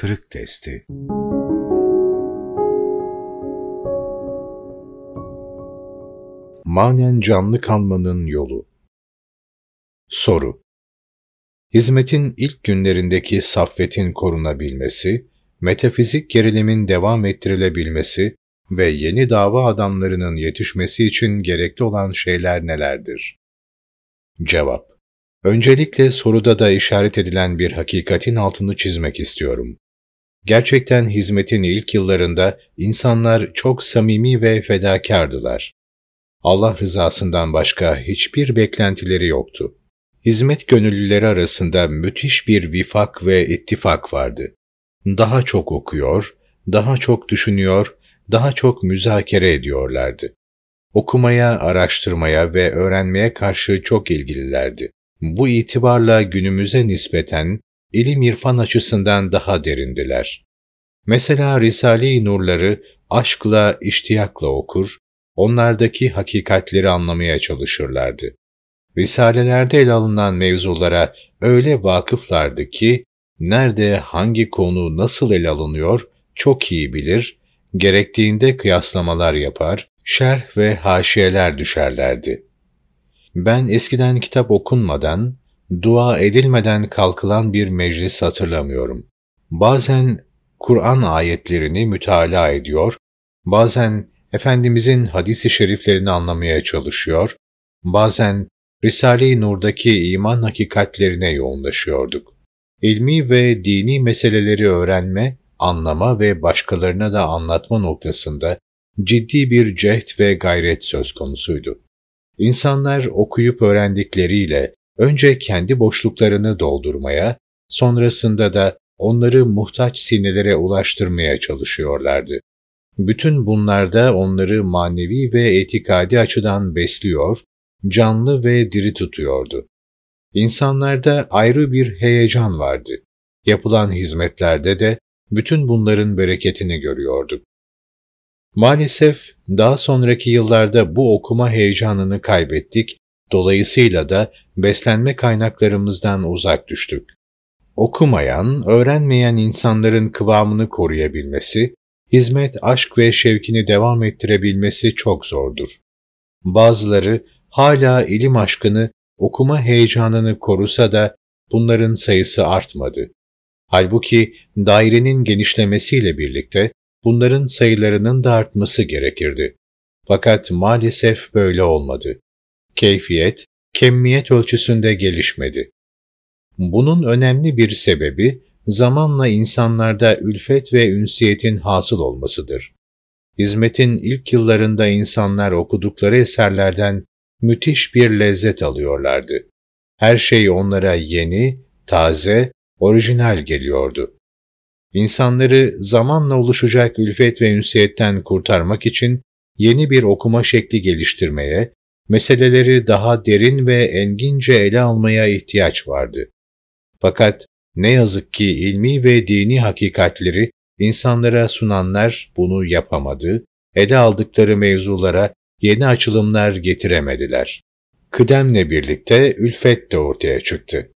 Kırık Testi Manen canlı kalmanın yolu Soru Hizmetin ilk günlerindeki saffetin korunabilmesi, metafizik gerilimin devam ettirilebilmesi ve yeni dava adamlarının yetişmesi için gerekli olan şeyler nelerdir? Cevap Öncelikle soruda da işaret edilen bir hakikatin altını çizmek istiyorum. Gerçekten hizmetin ilk yıllarında insanlar çok samimi ve fedakardılar. Allah rızasından başka hiçbir beklentileri yoktu. Hizmet gönüllüleri arasında müthiş bir vifak ve ittifak vardı. Daha çok okuyor, daha çok düşünüyor, daha çok müzakere ediyorlardı. Okumaya, araştırmaya ve öğrenmeye karşı çok ilgililerdi. Bu itibarla günümüze nispeten ilim irfan açısından daha derindiler. Mesela Risale-i Nurları aşkla, iştiyakla okur, onlardaki hakikatleri anlamaya çalışırlardı. Risalelerde ele alınan mevzulara öyle vakıflardı ki, nerede hangi konu nasıl ele alınıyor çok iyi bilir, gerektiğinde kıyaslamalar yapar, şerh ve haşiyeler düşerlerdi. Ben eskiden kitap okunmadan, dua edilmeden kalkılan bir meclis hatırlamıyorum. Bazen Kur'an ayetlerini mütalaa ediyor, bazen Efendimizin hadisi şeriflerini anlamaya çalışıyor, bazen Risale-i Nur'daki iman hakikatlerine yoğunlaşıyorduk. İlmi ve dini meseleleri öğrenme, anlama ve başkalarına da anlatma noktasında ciddi bir cehd ve gayret söz konusuydu. İnsanlar okuyup öğrendikleriyle önce kendi boşluklarını doldurmaya, sonrasında da onları muhtaç sinelere ulaştırmaya çalışıyorlardı. Bütün bunlarda onları manevi ve etikadi açıdan besliyor, canlı ve diri tutuyordu. İnsanlarda ayrı bir heyecan vardı. Yapılan hizmetlerde de bütün bunların bereketini görüyorduk. Maalesef daha sonraki yıllarda bu okuma heyecanını kaybettik, dolayısıyla da beslenme kaynaklarımızdan uzak düştük. Okumayan, öğrenmeyen insanların kıvamını koruyabilmesi, hizmet, aşk ve şevkini devam ettirebilmesi çok zordur. Bazıları hala ilim aşkını, okuma heyecanını korusa da bunların sayısı artmadı. Halbuki dairenin genişlemesiyle birlikte bunların sayılarının da artması gerekirdi. Fakat maalesef böyle olmadı. Keyfiyet, kemmiyet ölçüsünde gelişmedi. Bunun önemli bir sebebi zamanla insanlarda ülfet ve ünsiyetin hasıl olmasıdır. Hizmetin ilk yıllarında insanlar okudukları eserlerden müthiş bir lezzet alıyorlardı. Her şey onlara yeni, taze, orijinal geliyordu. İnsanları zamanla oluşacak ülfet ve ünsiyetten kurtarmak için yeni bir okuma şekli geliştirmeye, meseleleri daha derin ve engince ele almaya ihtiyaç vardı. Fakat ne yazık ki ilmi ve dini hakikatleri insanlara sunanlar bunu yapamadı, ele aldıkları mevzulara yeni açılımlar getiremediler. Kıdemle birlikte ülfet de ortaya çıktı.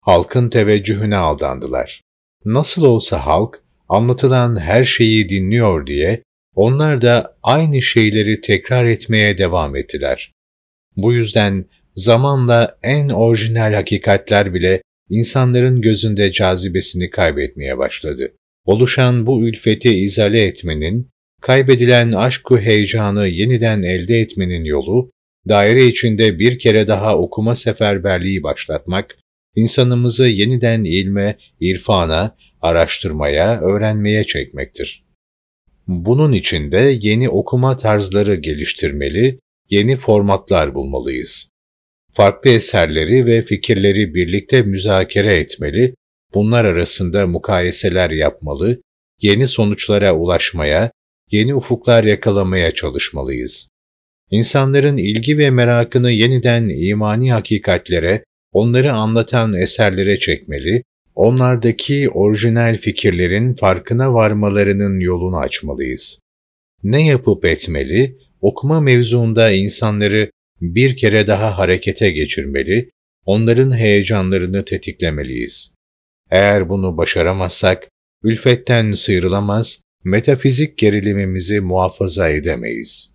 Halkın teveccühüne aldandılar. Nasıl olsa halk anlatılan her şeyi dinliyor diye onlar da aynı şeyleri tekrar etmeye devam ettiler. Bu yüzden zamanla en orijinal hakikatler bile insanların gözünde cazibesini kaybetmeye başladı. Oluşan bu ülfeti izale etmenin, kaybedilen aşku heyecanı yeniden elde etmenin yolu, daire içinde bir kere daha okuma seferberliği başlatmak insanımızı yeniden ilme, irfana, araştırmaya, öğrenmeye çekmektir. Bunun için de yeni okuma tarzları geliştirmeli, yeni formatlar bulmalıyız. Farklı eserleri ve fikirleri birlikte müzakere etmeli, bunlar arasında mukayeseler yapmalı, yeni sonuçlara ulaşmaya, yeni ufuklar yakalamaya çalışmalıyız. İnsanların ilgi ve merakını yeniden imani hakikatlere, onları anlatan eserlere çekmeli, onlardaki orijinal fikirlerin farkına varmalarının yolunu açmalıyız. Ne yapıp etmeli, okuma mevzuunda insanları bir kere daha harekete geçirmeli, onların heyecanlarını tetiklemeliyiz. Eğer bunu başaramazsak, ülfetten sıyrılamaz, metafizik gerilimimizi muhafaza edemeyiz.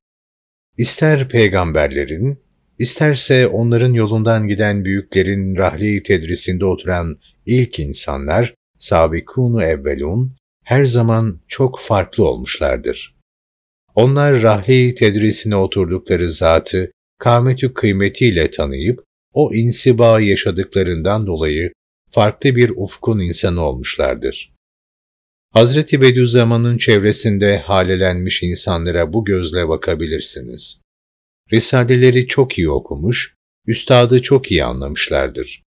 İster peygamberlerin, isterse onların yolundan giden büyüklerin rahli tedrisinde oturan ilk insanlar, sabikunu evvelun, her zaman çok farklı olmuşlardır. Onlar rahli tedrisine oturdukları zatı, kâmetü kıymetiyle tanıyıp, o insiba yaşadıklarından dolayı farklı bir ufkun insanı olmuşlardır. Hazreti Bediüzzaman'ın çevresinde halelenmiş insanlara bu gözle bakabilirsiniz. Risaleleri çok iyi okumuş, üstadı çok iyi anlamışlardır.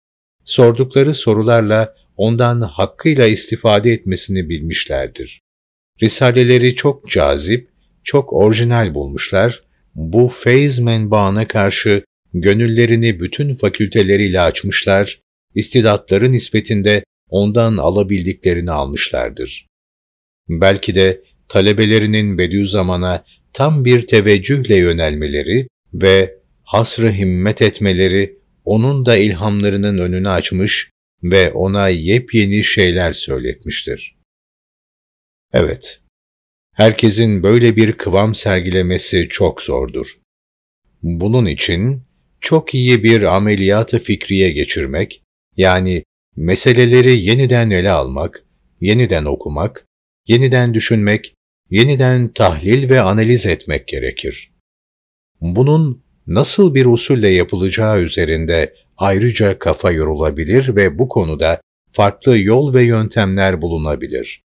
Sordukları sorularla ondan hakkıyla istifade etmesini bilmişlerdir. Risaleleri çok cazip, çok orijinal bulmuşlar, bu feyz menbaına karşı gönüllerini bütün fakülteleriyle açmışlar, istidatları nispetinde ondan alabildiklerini almışlardır. Belki de talebelerinin Bediüzzaman'a tam bir teveccühle yönelmeleri ve hasrı himmet etmeleri onun da ilhamlarının önünü açmış ve ona yepyeni şeyler söyletmiştir. Evet, herkesin böyle bir kıvam sergilemesi çok zordur. Bunun için çok iyi bir ameliyatı fikriye geçirmek, yani meseleleri yeniden ele almak, yeniden okumak, yeniden düşünmek, yeniden tahlil ve analiz etmek gerekir. Bunun nasıl bir usulle yapılacağı üzerinde ayrıca kafa yorulabilir ve bu konuda farklı yol ve yöntemler bulunabilir.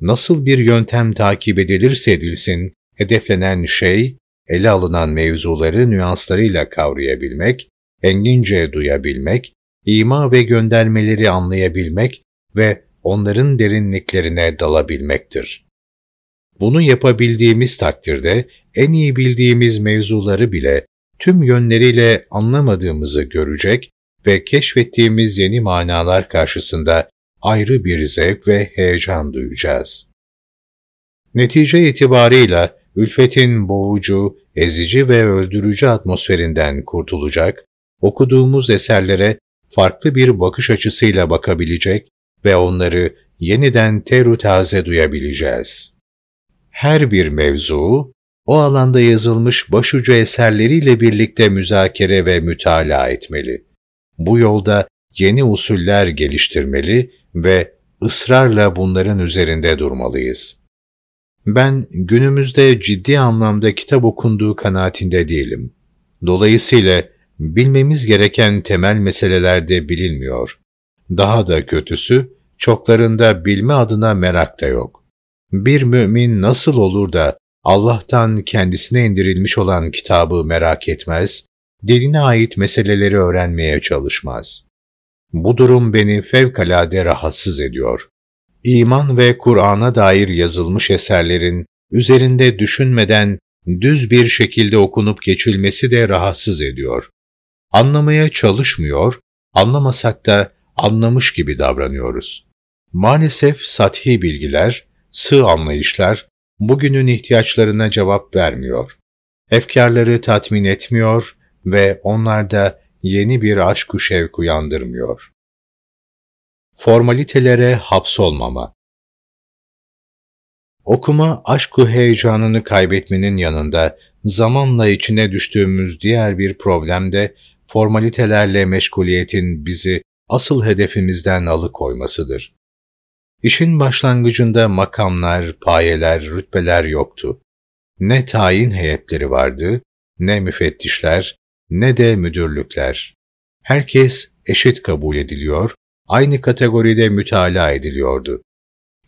Nasıl bir yöntem takip edilirse edilsin, hedeflenen şey, ele alınan mevzuları nüanslarıyla kavrayabilmek, engince duyabilmek, ima ve göndermeleri anlayabilmek ve onların derinliklerine dalabilmektir. Bunu yapabildiğimiz takdirde en iyi bildiğimiz mevzuları bile tüm yönleriyle anlamadığımızı görecek ve keşfettiğimiz yeni manalar karşısında ayrı bir zevk ve heyecan duyacağız. Netice itibarıyla ülfetin boğucu, ezici ve öldürücü atmosferinden kurtulacak, okuduğumuz eserlere farklı bir bakış açısıyla bakabilecek ve onları yeniden teru taze duyabileceğiz. Her bir mevzu, o alanda yazılmış başucu eserleriyle birlikte müzakere ve mütalaa etmeli. Bu yolda yeni usuller geliştirmeli ve ısrarla bunların üzerinde durmalıyız. Ben günümüzde ciddi anlamda kitap okunduğu kanaatinde değilim. Dolayısıyla bilmemiz gereken temel meseleler de bilinmiyor. Daha da kötüsü, çoklarında bilme adına merak da yok. Bir mümin nasıl olur da Allah'tan kendisine indirilmiş olan kitabı merak etmez, diline ait meseleleri öğrenmeye çalışmaz. Bu durum beni fevkalade rahatsız ediyor. İman ve Kur'an'a dair yazılmış eserlerin üzerinde düşünmeden düz bir şekilde okunup geçilmesi de rahatsız ediyor. Anlamaya çalışmıyor, anlamasak da anlamış gibi davranıyoruz. Maalesef sathi bilgiler, sığ anlayışlar bugünün ihtiyaçlarına cevap vermiyor. Efkarları tatmin etmiyor ve onlarda yeni bir aşk-ı şevk uyandırmıyor. Formalitelere hapsolmama Okuma aşk-ı heyecanını kaybetmenin yanında zamanla içine düştüğümüz diğer bir problem de formalitelerle meşguliyetin bizi asıl hedefimizden alıkoymasıdır. İşin başlangıcında makamlar, payeler, rütbeler yoktu. Ne tayin heyetleri vardı, ne müfettişler, ne de müdürlükler. Herkes eşit kabul ediliyor, aynı kategoride mütalaa ediliyordu.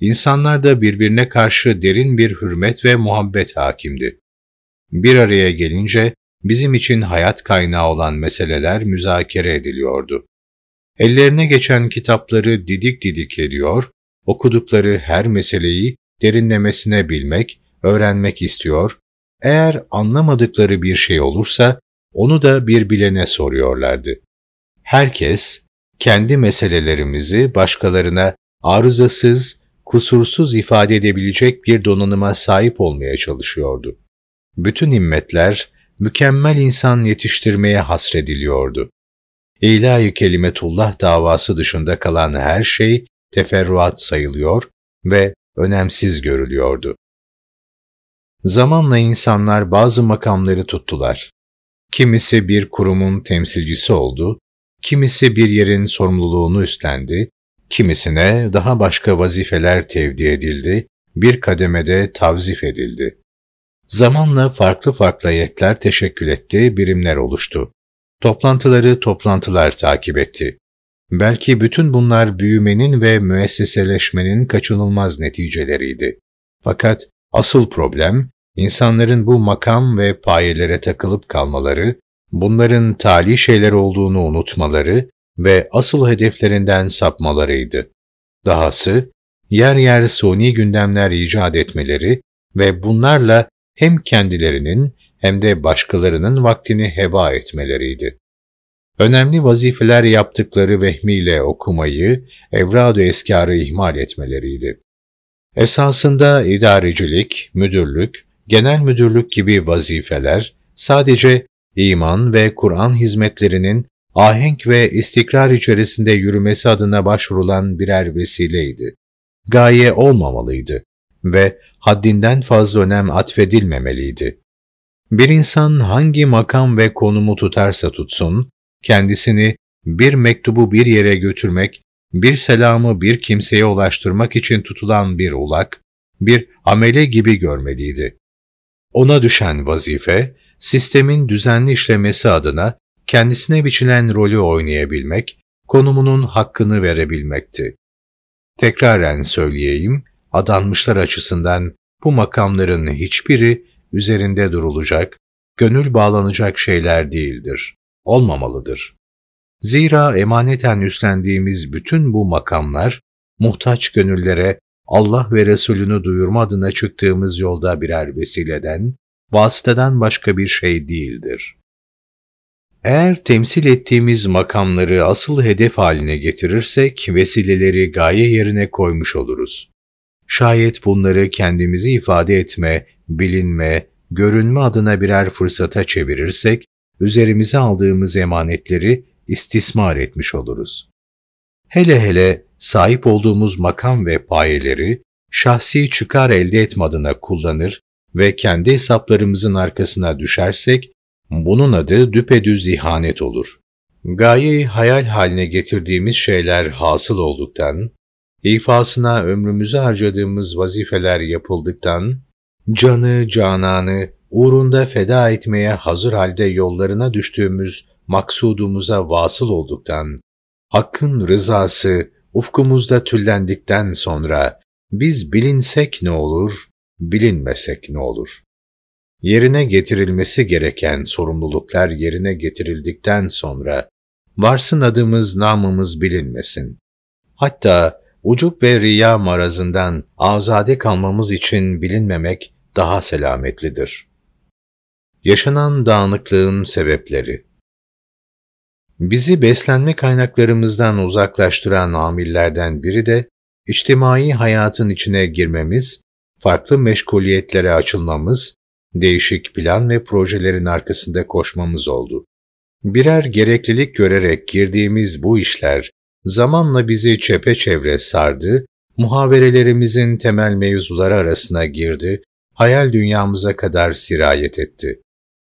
İnsanlar da birbirine karşı derin bir hürmet ve muhabbet hakimdi. Bir araya gelince bizim için hayat kaynağı olan meseleler müzakere ediliyordu. Ellerine geçen kitapları didik didik ediyor, okudukları her meseleyi derinlemesine bilmek, öğrenmek istiyor, eğer anlamadıkları bir şey olursa onu da bir bilene soruyorlardı. Herkes kendi meselelerimizi başkalarına arızasız, kusursuz ifade edebilecek bir donanıma sahip olmaya çalışıyordu. Bütün himmetler mükemmel insan yetiştirmeye hasrediliyordu. İlahi kelimetullah davası dışında kalan her şey teferruat sayılıyor, ve önemsiz görülüyordu. Zamanla insanlar bazı makamları tuttular. Kimisi bir kurumun temsilcisi oldu, kimisi bir yerin sorumluluğunu üstlendi, kimisine daha başka vazifeler tevdi edildi, bir kademede tavzif edildi. Zamanla farklı farklı ayetler teşekkül etti, birimler oluştu. Toplantıları toplantılar takip etti. Belki bütün bunlar büyümenin ve müesseseleşmenin kaçınılmaz neticeleriydi. Fakat asıl problem, insanların bu makam ve payelere takılıp kalmaları, bunların tali şeyler olduğunu unutmaları ve asıl hedeflerinden sapmalarıydı. Dahası, yer yer suni gündemler icat etmeleri ve bunlarla hem kendilerinin hem de başkalarının vaktini heba etmeleriydi. Önemli vazifeler yaptıkları vehmiyle okumayı, evrad-ı eskarı ihmal etmeleriydi. Esasında idarecilik, müdürlük, genel müdürlük gibi vazifeler sadece iman ve Kur'an hizmetlerinin ahenk ve istikrar içerisinde yürümesi adına başvurulan birer vesileydi. Gaye olmamalıydı ve haddinden fazla önem atfedilmemeliydi. Bir insan hangi makam ve konumu tutarsa tutsun, kendisini bir mektubu bir yere götürmek, bir selamı bir kimseye ulaştırmak için tutulan bir ulak, bir amele gibi görmeliydi. Ona düşen vazife, sistemin düzenli işlemesi adına kendisine biçilen rolü oynayabilmek, konumunun hakkını verebilmekti. Tekraren söyleyeyim, adanmışlar açısından bu makamların hiçbiri üzerinde durulacak, gönül bağlanacak şeyler değildir, olmamalıdır. Zira emaneten üstlendiğimiz bütün bu makamlar, muhtaç gönüllere Allah ve Resulünü duyurma adına çıktığımız yolda birer vesileden, vasıtadan başka bir şey değildir. Eğer temsil ettiğimiz makamları asıl hedef haline getirirsek, vesileleri gaye yerine koymuş oluruz. Şayet bunları kendimizi ifade etme, bilinme, görünme adına birer fırsata çevirirsek, üzerimize aldığımız emanetleri istismar etmiş oluruz. Hele hele sahip olduğumuz makam ve payeleri şahsi çıkar elde etme adına kullanır ve kendi hesaplarımızın arkasına düşersek, bunun adı düpedüz ihanet olur. Gayeyi hayal haline getirdiğimiz şeyler hasıl olduktan, ifasına ömrümüzü harcadığımız vazifeler yapıldıktan, canı, cananı uğrunda feda etmeye hazır halde yollarına düştüğümüz maksudumuza vasıl olduktan, Hakk'ın rızası ufkumuzda tüllendikten sonra biz bilinsek ne olur, bilinmesek ne olur? Yerine getirilmesi gereken sorumluluklar yerine getirildikten sonra varsın adımız namımız bilinmesin. Hatta ucup ve riya marazından azade kalmamız için bilinmemek daha selametlidir. Yaşanan dağınıklığın sebepleri Bizi beslenme kaynaklarımızdan uzaklaştıran amillerden biri de içtimai hayatın içine girmemiz, farklı meşguliyetlere açılmamız, değişik plan ve projelerin arkasında koşmamız oldu. Birer gereklilik görerek girdiğimiz bu işler zamanla bizi çepeçevre sardı, muhaverelerimizin temel mevzuları arasına girdi, hayal dünyamıza kadar sirayet etti.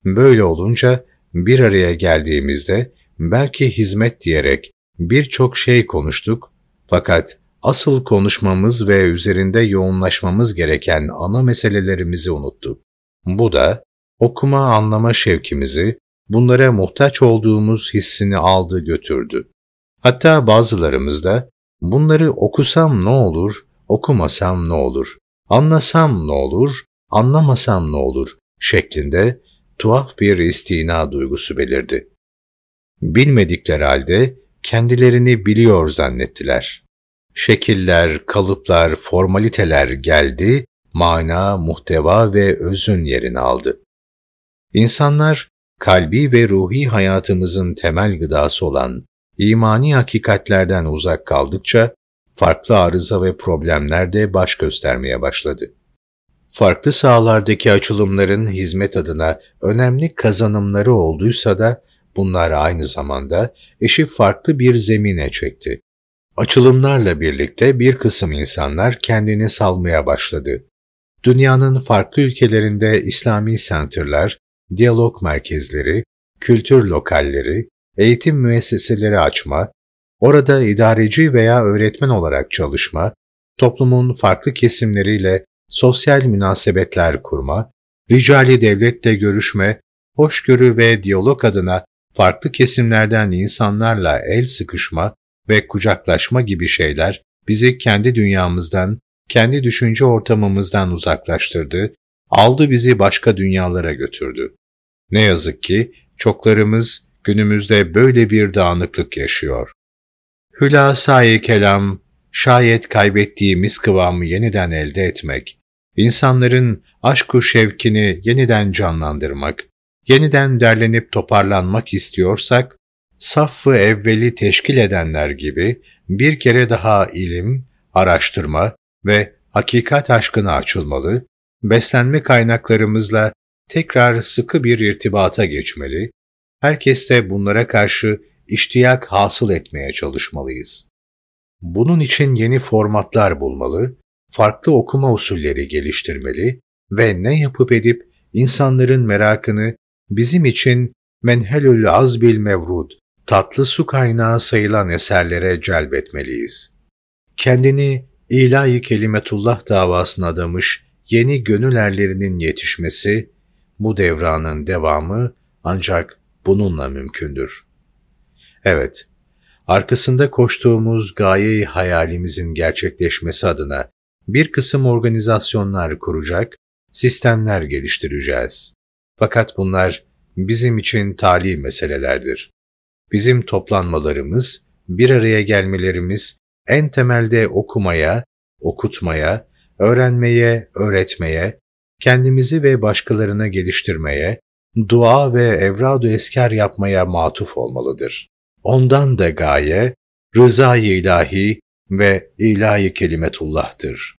Böyle olunca bir araya geldiğimizde belki hizmet diyerek birçok şey konuştuk fakat asıl konuşmamız ve üzerinde yoğunlaşmamız gereken ana meselelerimizi unuttuk. Bu da okuma anlama şevkimizi, bunlara muhtaç olduğumuz hissini aldı götürdü. Hatta bazılarımız da bunları okusam ne olur, okumasam ne olur, anlasam ne olur, anlamasam ne olur şeklinde tuhaf bir istina duygusu belirdi. Bilmedikleri halde kendilerini biliyor zannettiler. Şekiller, kalıplar, formaliteler geldi, mana, muhteva ve özün yerini aldı. İnsanlar, kalbi ve ruhi hayatımızın temel gıdası olan imani hakikatlerden uzak kaldıkça, farklı arıza ve problemler de baş göstermeye başladı. Farklı sahalardaki açılımların hizmet adına önemli kazanımları olduysa da, bunlar aynı zamanda eşi farklı bir zemine çekti. Açılımlarla birlikte bir kısım insanlar kendini salmaya başladı. Dünyanın farklı ülkelerinde İslami center'lar, diyalog merkezleri, kültür lokalleri, eğitim müesseseleri açma, orada idareci veya öğretmen olarak çalışma, toplumun farklı kesimleriyle sosyal münasebetler kurma, ricali devletle görüşme, hoşgörü ve diyalog adına farklı kesimlerden insanlarla el sıkışma ve kucaklaşma gibi şeyler bizi kendi dünyamızdan, kendi düşünce ortamımızdan uzaklaştırdı, aldı bizi başka dünyalara götürdü. Ne yazık ki çoklarımız günümüzde böyle bir dağınıklık yaşıyor. Hülasa-i kelam, şayet kaybettiğimiz kıvamı yeniden elde etmek, insanların aşk-ı şevkini yeniden canlandırmak, yeniden derlenip toparlanmak istiyorsak, saffı evveli teşkil edenler gibi bir kere daha ilim, araştırma ve hakikat aşkına açılmalı, beslenme kaynaklarımızla tekrar sıkı bir irtibata geçmeli, herkes de bunlara karşı iştiyak hasıl etmeye çalışmalıyız. Bunun için yeni formatlar bulmalı, farklı okuma usulleri geliştirmeli ve ne yapıp edip insanların merakını bizim için menhelül azbil mevrud, tatlı su kaynağı sayılan eserlere celbetmeliyiz. Kendini ilahi kelimetullah davasına adamış yeni gönül erlerinin yetişmesi, bu devranın devamı ancak bununla mümkündür. Evet, arkasında koştuğumuz gayeyi hayalimizin gerçekleşmesi adına bir kısım organizasyonlar kuracak, sistemler geliştireceğiz. Fakat bunlar bizim için tali meselelerdir. Bizim toplanmalarımız, bir araya gelmelerimiz en temelde okumaya, okutmaya, öğrenmeye, öğretmeye, kendimizi ve başkalarını geliştirmeye, dua ve evradu esker yapmaya matuf olmalıdır. Ondan da gaye, rıza-i ilahi ve ilahi kelimetullah'tır.